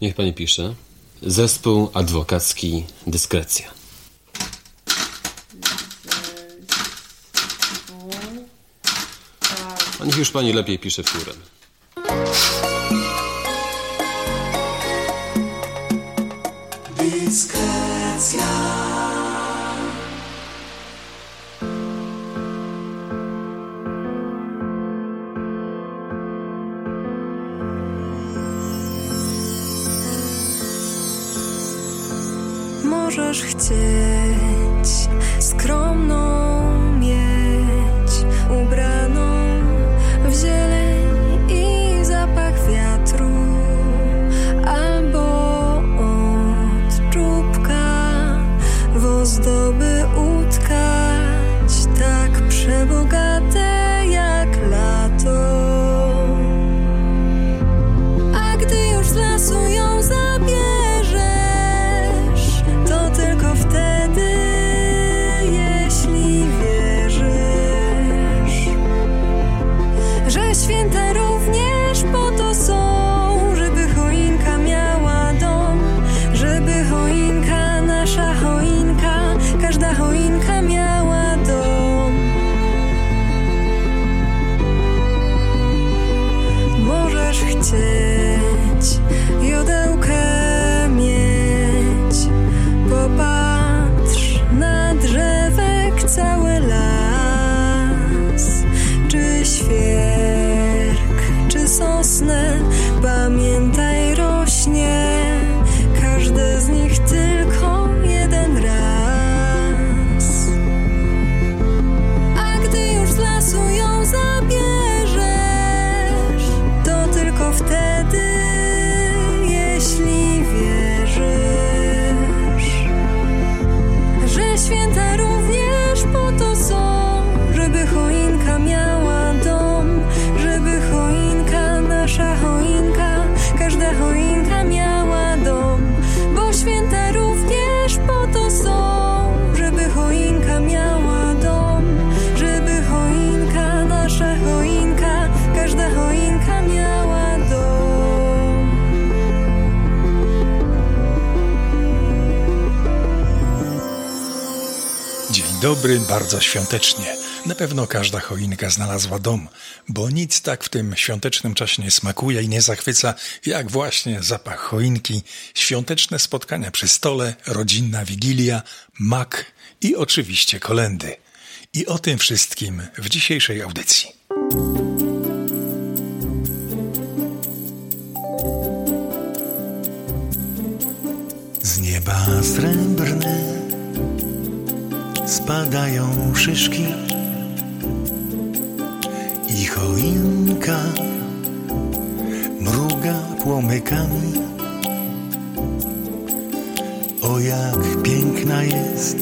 Niech pani pisze. Zespół adwokacki Dyskrecja. A niech już pani lepiej pisze piórem. Możesz To. Świerk, czy sosnę. Pamiętaj, dobry, bardzo świątecznie. Na pewno każda choinka znalazła dom, bo nic tak w tym świątecznym czasie nie smakuje i nie zachwyca, jak właśnie zapach choinki, świąteczne spotkania przy stole, rodzinna wigilia, mak i oczywiście kolendy. I o tym wszystkim w dzisiejszej audycji. Z nieba srebrne spadają szyszki i choinka mruga płomykami. O jak piękna jest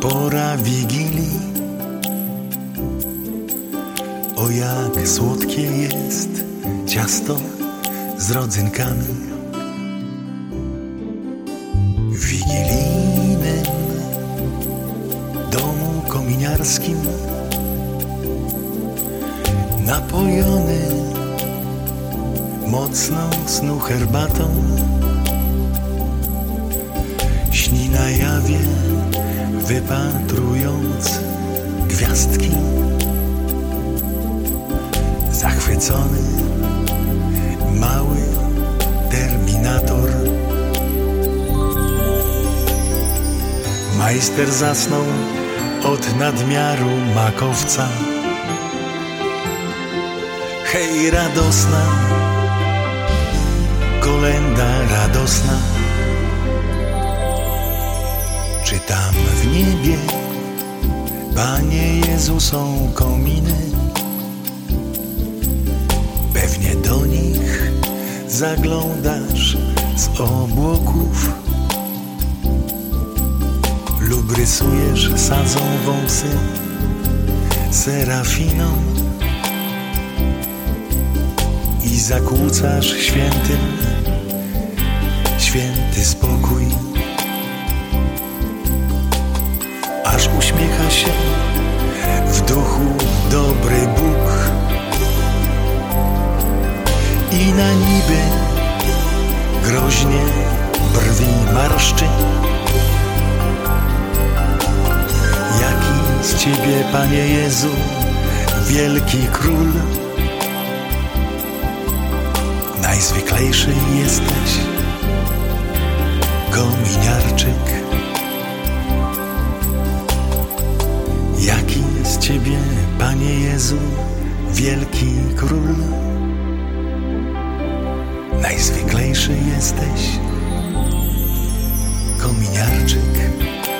pora wigilii. O jak słodkie jest ciasto z rodzynkami. Snu herbatą. Śni na jawie wypatrując gwiazdki. Zachwycony mały terminator. Majster zasnął od nadmiaru makowca. Hej, radosna, kolenda radosna. Czy tam w niebie, Panie Jezu, są kominy? Pewnie do nich zaglądasz z obłoków lub rysujesz sadzą wąsy serafiną i zakłócasz świętym święty spokój. Aż uśmiecha się w duchu dobry Bóg. I na niby groźnie brwi marszczy. Jaki z Ciebie, Panie Jezu, wielki król, najzwyklejszy jesteś, kominiarczyk. Jaki z Ciebie, Panie Jezu, wielki król, najzwyklejszy jesteś, kominiarczyk.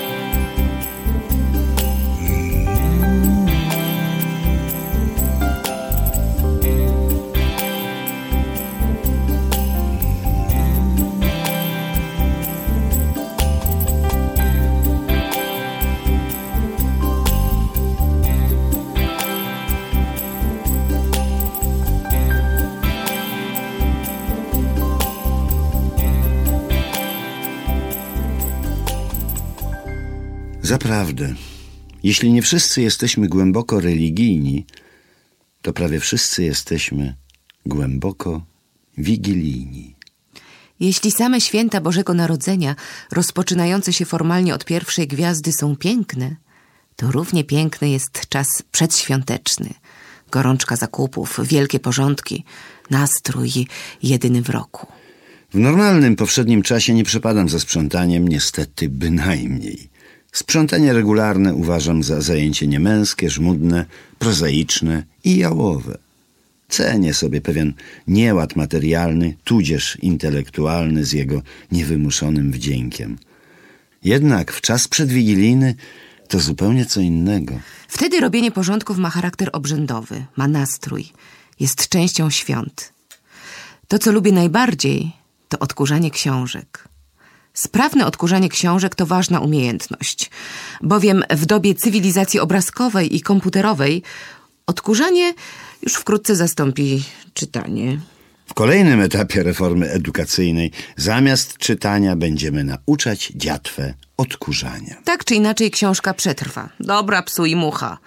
Zaprawdę, jeśli nie wszyscy jesteśmy głęboko religijni, to prawie wszyscy jesteśmy głęboko wigilijni. Jeśli same święta Bożego Narodzenia, rozpoczynające się formalnie od pierwszej gwiazdy, są piękne, to równie piękny jest czas przedświąteczny. Gorączka zakupów, wielkie porządki, nastrój jedyny w roku. W normalnym, powszednim czasie nie przepadam za sprzątaniem, niestety bynajmniej. Sprzątanie regularne uważam za zajęcie niemęskie, żmudne, prozaiczne i jałowe. Cenię sobie pewien nieład materialny, tudzież intelektualny z jego niewymuszonym wdziękiem. Jednak w czas przedwigilijny to zupełnie co innego. Wtedy robienie porządków ma charakter obrzędowy, ma nastrój, jest częścią świąt. To, co lubię najbardziej, to odkurzanie książek. Sprawne odkurzanie książek to ważna umiejętność, bowiem w dobie cywilizacji obrazkowej i komputerowej odkurzanie już wkrótce zastąpi czytanie. W kolejnym etapie reformy edukacyjnej zamiast czytania będziemy nauczać dziatwę odkurzania. Tak czy inaczej książka przetrwa. Dobra, psu i mucha.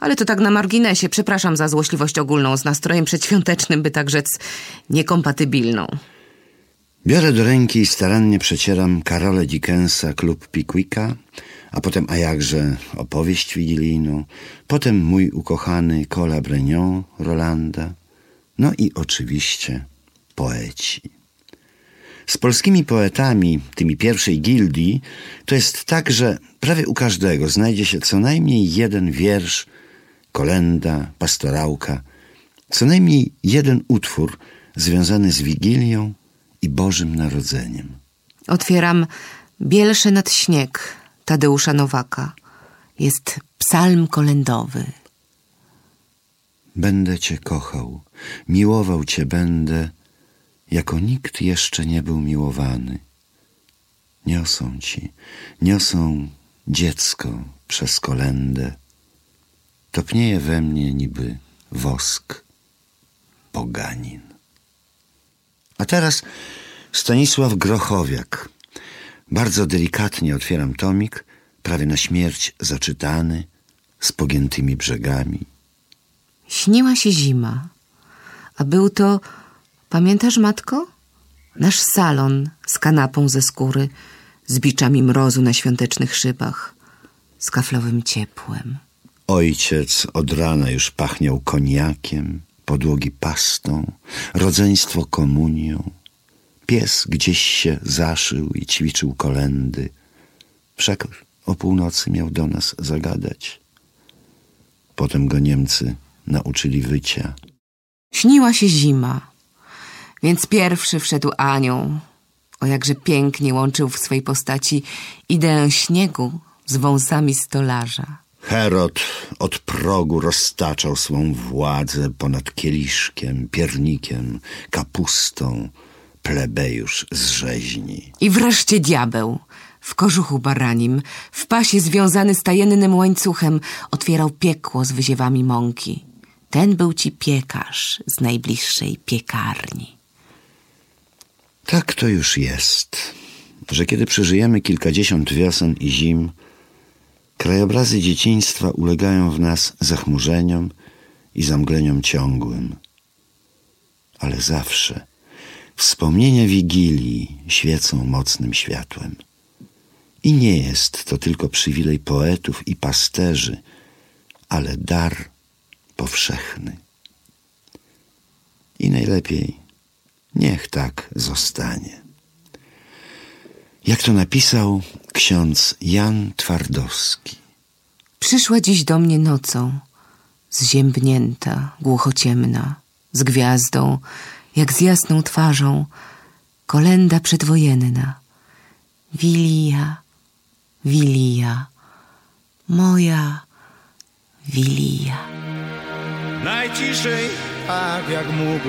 Ale to tak na marginesie. Przepraszam za złośliwość ogólną z nastrojem przedświątecznym, by tak rzec niekompatybilną. Biorę do ręki i starannie przecieram Karole Dickensa Klub Pickwicka, a potem a jakże opowieść wigilijną, potem mój ukochany Cola Rolanda, no i oczywiście poeci. Z polskimi poetami, tymi pierwszej gildii, to jest tak, że prawie u każdego znajdzie się co najmniej jeden wiersz, kolenda, pastorałka, co najmniej jeden utwór związany z Wigilią i Bożym Narodzeniem. Otwieram Bielsze nad śnieg Tadeusza Nowaka. Jest psalm kolendowy. Będę Cię kochał, miłował Cię będę, jako nikt jeszcze nie był miłowany. Niosą Ci, niosą dziecko przez kolendę. Topnieje we mnie niby wosk poganin. A teraz Stanisław Grochowiak. Bardzo delikatnie otwieram tomik, prawie na śmierć zaczytany, z pogiętymi brzegami. Śniła się zima, a był to, pamiętasz, matko? Nasz salon z kanapą ze skóry, z biczami mrozu na świątecznych szybach, z kaflowym ciepłem. Ojciec od rana już pachniał koniakiem, podłogi pastą, rodzeństwo komunią. Pies gdzieś się zaszył i ćwiczył kolendy. Wszak o północy miał do nas zagadać. Potem go Niemcy nauczyli wycia. Śniła się zima, więc pierwszy wszedł anioł. O jakże pięknie łączył w swej postaci ideę śniegu z wąsami stolarza. Herod od progu roztaczał swą władzę ponad kieliszkiem, piernikiem, kapustą, plebejusz z rzeźni. I wreszcie diabeł. W kożuchu baranim, w pasie związany z tajemnym łańcuchem, otwierał piekło z wyziewami mąki. Ten był ci piekarz z najbliższej piekarni. Tak to już jest, że kiedy przeżyjemy kilkadziesiąt wiosen i zim, krajobrazy dzieciństwa ulegają w nas zachmurzeniom i zamgleniom ciągłym. Ale zawsze wspomnienia Wigilii świecą mocnym światłem. I nie jest to tylko przywilej poetów i pasterzy, ale dar powszechny. I najlepiej niech tak zostanie. Jak to napisał ksiądz Jan Twardowski. Przyszła dziś do mnie nocą, zziębnięta, głuchociemna, z gwiazdą, jak z jasną twarzą, kolenda przedwojenna. Wilia, Wilia, moja Wilia. Najciszej, tak jak mógł,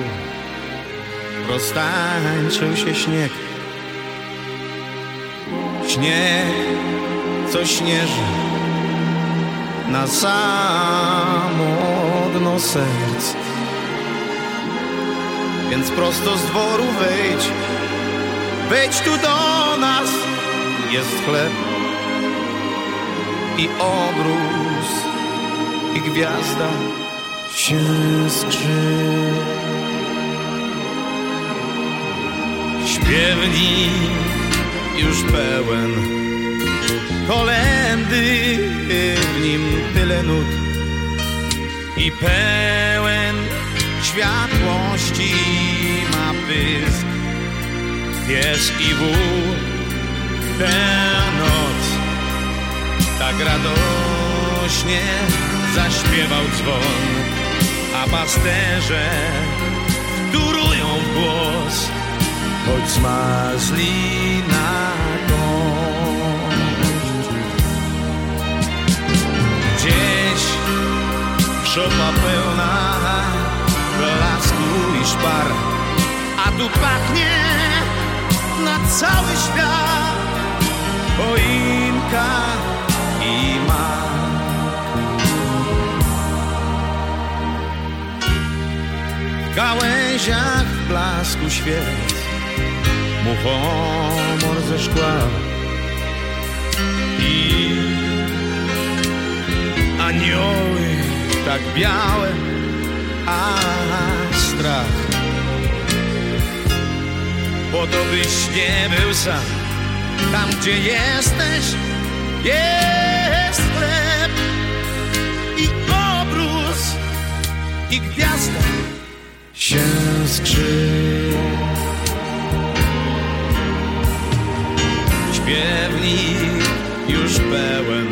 roztańczył się śnieg. Śnieg, co śnieży na samo dno serc. Więc prosto z dworu wejdź, wejdź tu do nas, jest chleb i obrus i gwiazda się skrzy. Śpiewnik już pełen kolendy, w nim tyle nut i pełen światłości ma pysk. Pies i wół tę noc tak radośnie zaśpiewał dzwon, a pasterze wtórują w głos, choć zmarzli na kość. Gdzieś szopa pełna blasku i szpar, a tu pachnie na cały świat choinka i mak. W gałęziach blasku świec muchomor ze szkła. I anioły tak białe, a strach. Po to byś nie był sam. Tam gdzie jesteś jest chleb i obrus i gwiazda. Się skrzy. Śpiewnik już pełen.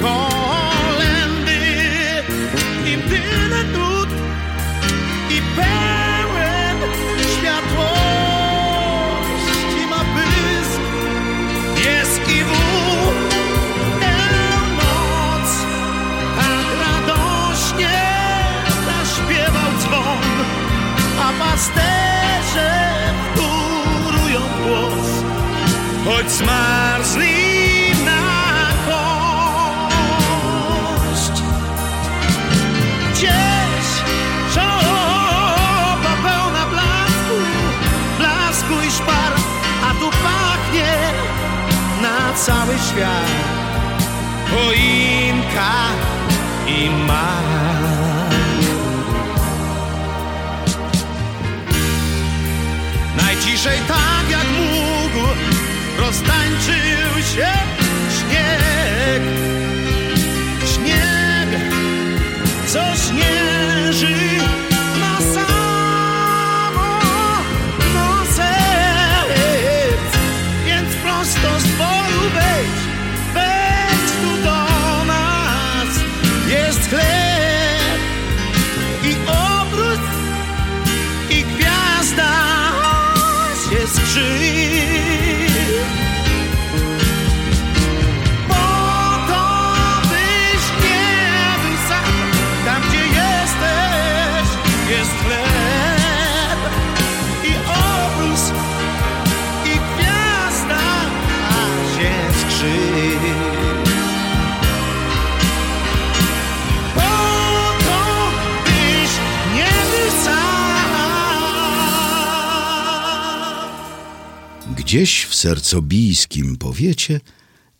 Kolendy i tyle nut i pełen światłości ma pysk. Jest i wół noc tak radośnie zaśpiewał dzwon. A pasterze choć zmarzli na kość. Gdzieś żoba pełna blasku, blasku i szpar, a tu pachnie na cały świat choinka i mak. Najciszej tak roztańczył się śnieg. Gdzieś w sercobijskim powiecie,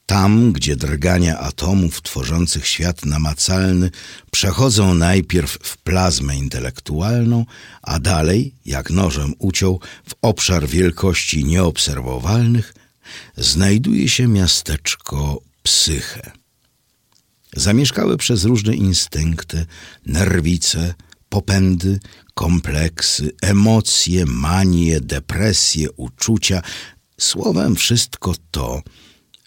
tam gdzie drgania atomów tworzących świat namacalny przechodzą najpierw w plazmę intelektualną, a dalej, jak nożem uciął, w obszar wielkości nieobserwowalnych, znajduje się miasteczko Psyche. Zamieszkałe przez różne instynkty, nerwice, popędy, kompleksy, emocje, manie, depresje, uczucia, słowem wszystko to,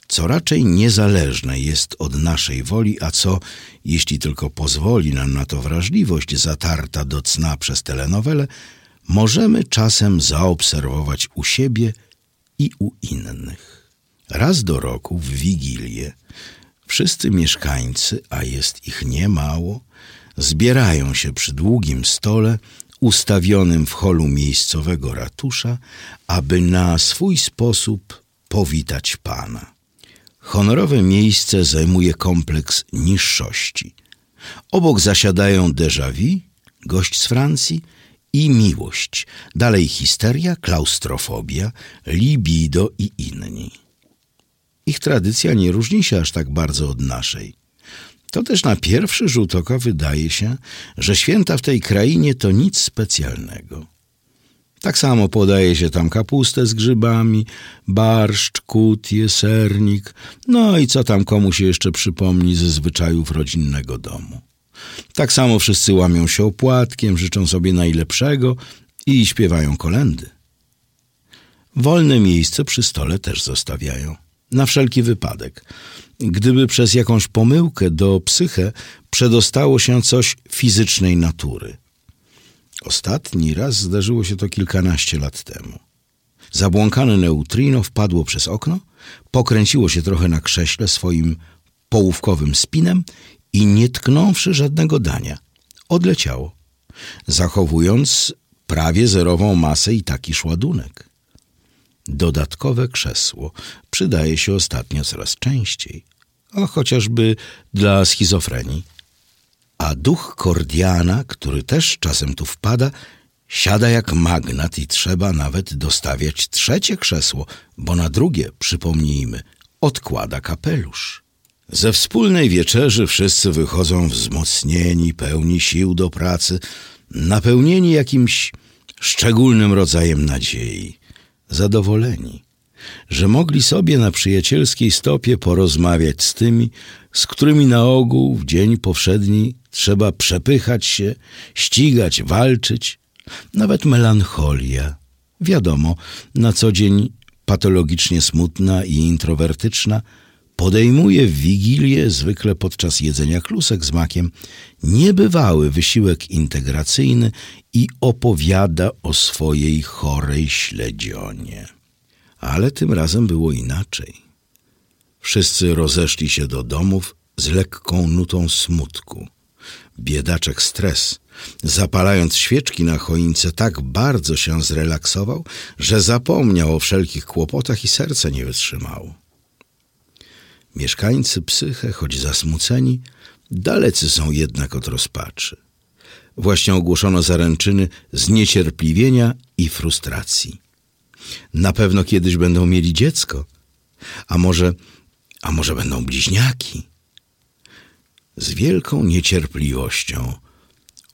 co raczej niezależne jest od naszej woli, a co, jeśli tylko pozwoli nam na to wrażliwość zatarta do cna przez telenowelę, możemy czasem zaobserwować u siebie i u innych. Raz do roku w Wigilię wszyscy mieszkańcy, a jest ich niemało, zbierają się przy długim stole ustawionym w holu miejscowego ratusza, aby na swój sposób powitać Pana. Honorowe miejsce zajmuje kompleks niższości. Obok zasiadają déjà vu, gość z Francji, i miłość, dalej histeria, klaustrofobia, libido i inni. Ich tradycja nie różni się aż tak bardzo od naszej. To też na pierwszy rzut oka wydaje się, że święta w tej krainie to nic specjalnego. Tak samo podaje się tam kapustę z grzybami, barszcz, kutie, sernik, no i co tam komu się jeszcze przypomni ze zwyczajów rodzinnego domu. Tak samo wszyscy łamią się opłatkiem, życzą sobie najlepszego i śpiewają kolendy. Wolne miejsce przy stole też zostawiają. Na wszelki wypadek. Gdyby przez jakąś pomyłkę do psyche przedostało się coś fizycznej natury. Ostatni raz zdarzyło się to kilkanaście lat temu. Zabłąkane neutrino wpadło przez okno, pokręciło się trochę na krześle swoim połówkowym spinem i nie tknąwszy żadnego dania, odleciało, zachowując prawie zerową masę i taki ładunek. Dodatkowe krzesło przydaje się ostatnio coraz częściej, a chociażby dla schizofrenii. A duch Kordiana, który też czasem tu wpada, siada jak magnat i trzeba nawet dostawiać trzecie krzesło, bo na drugie, przypomnijmy, odkłada kapelusz. Ze wspólnej wieczerzy wszyscy wychodzą wzmocnieni, pełni sił do pracy, napełnieni jakimś szczególnym rodzajem nadziei, zadowoleni, że mogli sobie na przyjacielskiej stopie porozmawiać z tymi, z którymi na ogół w dzień powszedni trzeba przepychać się, ścigać, walczyć, nawet melancholia. Wiadomo, na co dzień patologicznie smutna i introwertyczna, podejmuje w Wigilię, zwykle podczas jedzenia klusek z makiem, niebywały wysiłek integracyjny i opowiada o swojej chorej śledzionie. Ale tym razem było inaczej. Wszyscy rozeszli się do domów z lekką nutą smutku. Biedaczek stres, zapalając świeczki na choince, tak bardzo się zrelaksował, że zapomniał o wszelkich kłopotach i serce nie wytrzymało. Mieszkańcy psyche, choć zasmuceni, dalecy są jednak od rozpaczy. Właśnie ogłoszono zaręczyny zniecierpliwienia i frustracji. Na pewno kiedyś będą mieli dziecko, a może, a może będą bliźniaki. Z wielką niecierpliwością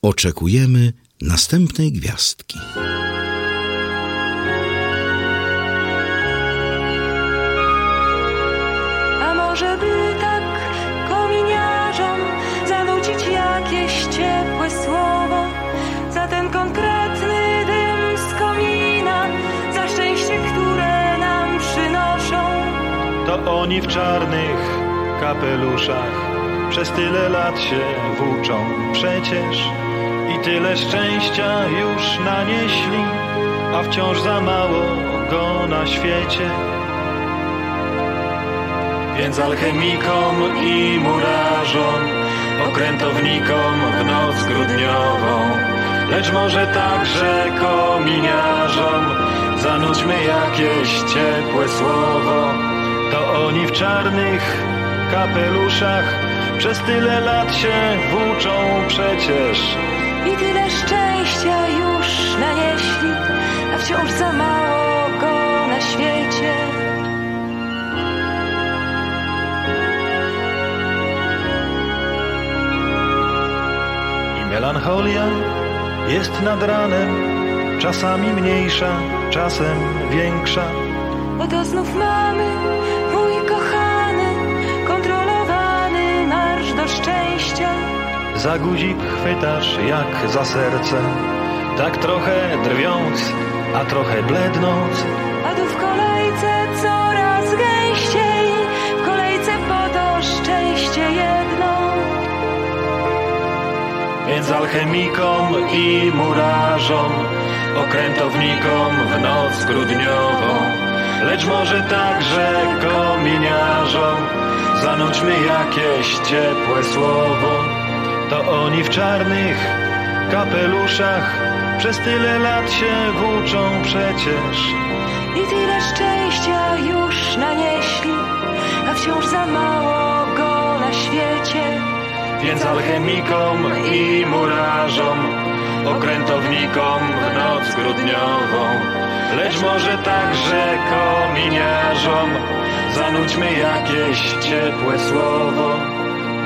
oczekujemy następnej gwiazdki. A może by tak kominiarzom zanucić jakieś ciepłe słowo za ten konkretny dym z komina, za szczęście, które nam przynoszą. To oni w czarnych kapeluszach przez tyle lat się włóczą przecież i tyle szczęścia już nanieśli, a wciąż za mało go na świecie. Więc alchemikom i murarzom, okrętownikom w noc grudniową, lecz może także kominiarzom, zanudźmy jakieś ciepłe słowo. To oni w czarnych kapeluszach przez tyle lat się włóczą przecież. I tyle szczęścia już nanieśli, a wciąż za mało go na świecie. Melancholia jest nad ranem, czasami mniejsza, czasem większa. Oto znów mamy, mój kochany, kontrolowany marsz do szczęścia. Za guzik chwytasz jak za serce, tak trochę drwiąc, a trochę blednąc. A tu w Więc alchemikom i murarzom, okrętownikom w noc grudniową, lecz może także kominiarzom, zanudźmy jakieś ciepłe słowo. To oni w czarnych kapeluszach przez tyle lat się włóczą przecież. I tyle szczęścia już nanieśli, a wciąż za mało. Więc alchemikom i murarzom, okrętownikom w noc grudniową, lecz może także kominiarzom, zanudźmy jakieś ciepłe słowo.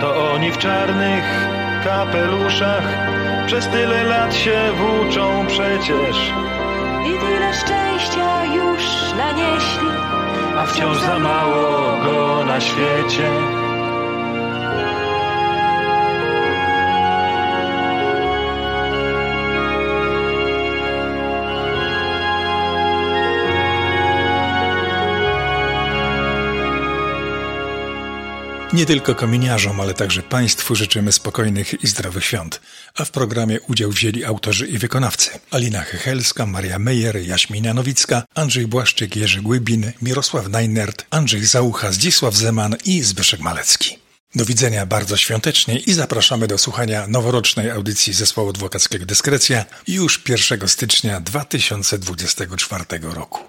To oni w czarnych kapeluszach przez tyle lat się włóczą przecież, I tyle szczęścia już nanieśli, a wciąż za mało go na świecie. Nie tylko kominiarzom, ale także Państwu życzymy spokojnych i zdrowych świąt. A w programie udział wzięli autorzy i wykonawcy. Alina Hechelska, Maria Mejer, Jaśmina Nowicka, Andrzej Błaszczyk, Jerzy Głybin, Mirosław Najnert, Andrzej Załucha, Zdzisław Zeman i Zbyszek Malecki. Do widzenia bardzo świątecznie i zapraszamy do słuchania noworocznej audycji Zespołu Adwokackiego Dyskrecja już 1 stycznia 2024 roku.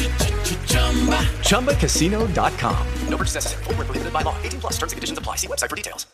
ChumbaCasino.com. No purchase necessary. Full prohibited by law. 18 plus terms and conditions apply. See website for details.